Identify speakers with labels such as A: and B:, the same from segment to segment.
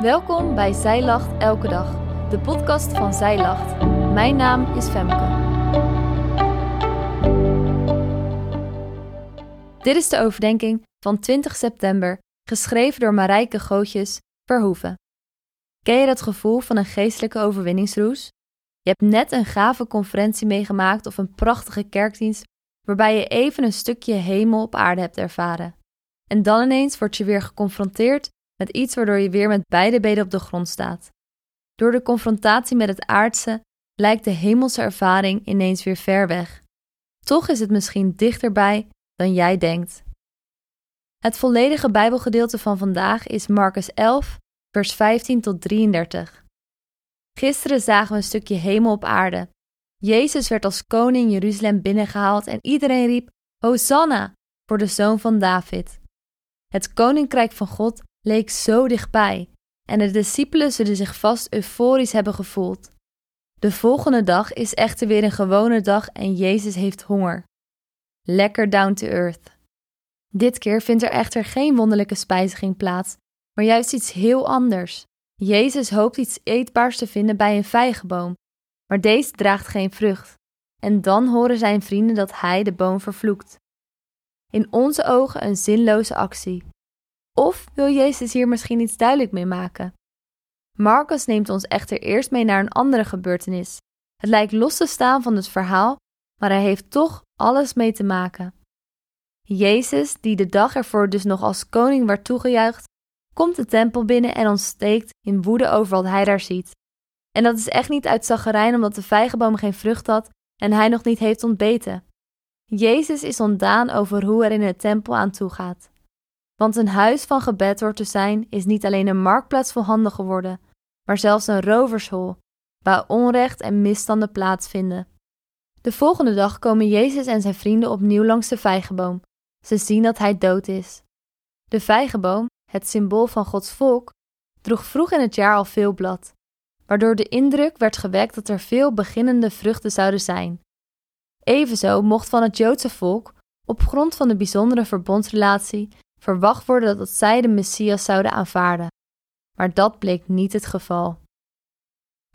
A: Welkom bij Zij Lacht Elke Dag, de podcast van Zij Lacht. Mijn naam is Femke. Dit is de overdenking van 20 september, geschreven door Marijke Gootjes, Verhoeven. Ken je dat gevoel van een geestelijke overwinningsroes? Je hebt net een gave conferentie meegemaakt of een prachtige kerkdienst waarbij je even een stukje hemel op aarde hebt ervaren. En dan ineens word je weer geconfronteerd met iets waardoor je weer met beide benen op de grond staat. Door de confrontatie met het aardse lijkt de hemelse ervaring ineens weer ver weg. Toch is het misschien dichterbij dan jij denkt. Het volledige Bijbelgedeelte van vandaag is Marcus 11, vers 15 tot 33. Gisteren zagen we een stukje hemel op aarde. Jezus werd als koning Jeruzalem binnengehaald en iedereen riep: Hosanna voor de zoon van David. Het koninkrijk van God leek zo dichtbij en de discipelen zullen zich vast euforisch hebben gevoeld. De volgende dag is echter weer een gewone dag en Jezus heeft honger. Lekker down to earth. Dit keer vindt er echter geen wonderlijke spijziging plaats, maar juist iets heel anders. Jezus hoopt iets eetbaars te vinden bij een vijgenboom, maar deze draagt geen vrucht. En dan horen zijn vrienden dat hij de boom vervloekt. In onze ogen een zinloze actie. Of wil Jezus hier misschien iets duidelijk mee maken? Marcus neemt ons echter eerst mee naar een andere gebeurtenis. Het lijkt los te staan van het verhaal, maar hij heeft toch alles mee te maken. Jezus, die de dag ervoor dus nog als koning werd toegejuicht, komt de tempel binnen en ontsteekt in woede over wat hij daar ziet. En dat is echt niet uit zaggerijn omdat de vijgenboom geen vrucht had en hij nog niet heeft ontbeten. Jezus is ontdaan over hoe er in de tempel aan toe gaat. Want een huis van gebed te zijn, is niet alleen een marktplaats voor handen geworden, maar zelfs een rovershol, waar onrecht en misstanden plaatsvinden. De volgende dag komen Jezus en zijn vrienden opnieuw langs de vijgenboom. Ze zien dat hij dood is. De vijgenboom, het symbool van Gods volk, droeg vroeg in het jaar al veel blad, waardoor de indruk werd gewekt dat er veel beginnende vruchten zouden zijn. Evenzo mocht van het Joodse volk, op grond van de bijzondere verbondsrelatie, verwacht worden dat zij de Messias zouden aanvaarden. Maar dat bleek niet het geval.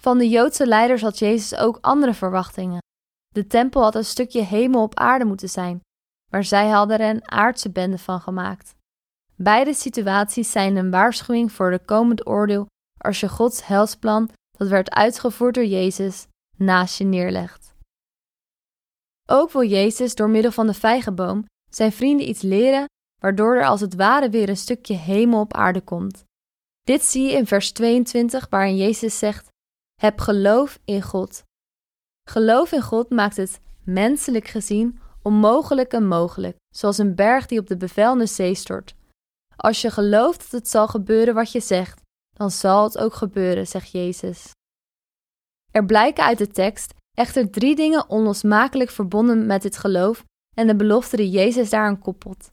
A: Van de Joodse leiders had Jezus ook andere verwachtingen. De tempel had een stukje hemel op aarde moeten zijn, maar zij hadden er een aardse bende van gemaakt. Beide situaties zijn een waarschuwing voor de komend oordeel als je Gods helsplan, dat werd uitgevoerd door Jezus, naast je neerlegt. Ook wil Jezus door middel van de vijgenboom zijn vrienden iets leren waardoor er als het ware weer een stukje hemel op aarde komt. Dit zie je in vers 22, waarin Jezus zegt: Heb geloof in God. Geloof in God maakt het, menselijk gezien, onmogelijke mogelijk, zoals een berg die op de bevelende zee stort. Als je gelooft dat het zal gebeuren wat je zegt, dan zal het ook gebeuren, zegt Jezus. Er blijken uit de tekst echter drie dingen onlosmakelijk verbonden met dit geloof en de belofte die Jezus daaraan koppelt.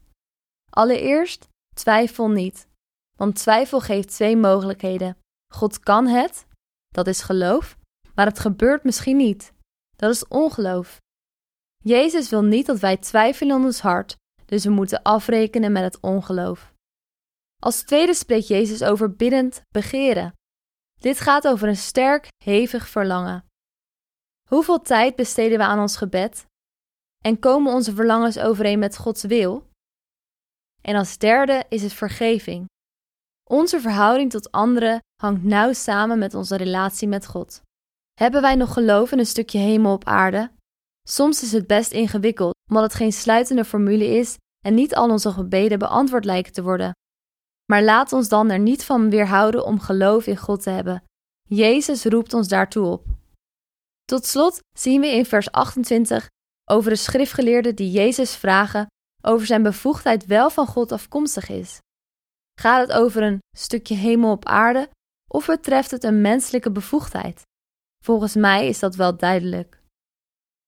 A: Allereerst, twijfel niet. Want twijfel geeft twee mogelijkheden. God kan het, dat is geloof, maar het gebeurt misschien niet. Dat is ongeloof. Jezus wil niet dat wij twijfelen in ons hart, dus we moeten afrekenen met het ongeloof. Als tweede spreekt Jezus over biddend begeren. Dit gaat over een sterk, hevig verlangen. Hoeveel tijd besteden we aan ons gebed? En komen onze verlangens overeen met Gods wil? En als derde is het vergeving. Onze verhouding tot anderen hangt nauw samen met onze relatie met God. Hebben wij nog geloof in een stukje hemel op aarde? Soms is het best ingewikkeld, omdat het geen sluitende formule is en niet al onze gebeden beantwoord lijken te worden. Maar laat ons dan er niet van weerhouden om geloof in God te hebben. Jezus roept ons daartoe op. Tot slot zien we in vers 28 over de schriftgeleerden die Jezus vragen over zijn bevoegdheid wel van God afkomstig is. Gaat het over een stukje hemel op aarde of betreft het een menselijke bevoegdheid? Volgens mij is dat wel duidelijk.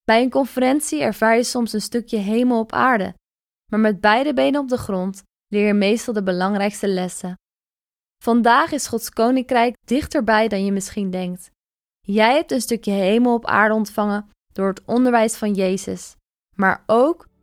A: Bij een conferentie ervaar je soms een stukje hemel op aarde, maar met beide benen op de grond leer je meestal de belangrijkste lessen. Vandaag is Gods koninkrijk dichterbij dan je misschien denkt. Jij hebt een stukje hemel op aarde ontvangen door het onderwijs van Jezus, maar ook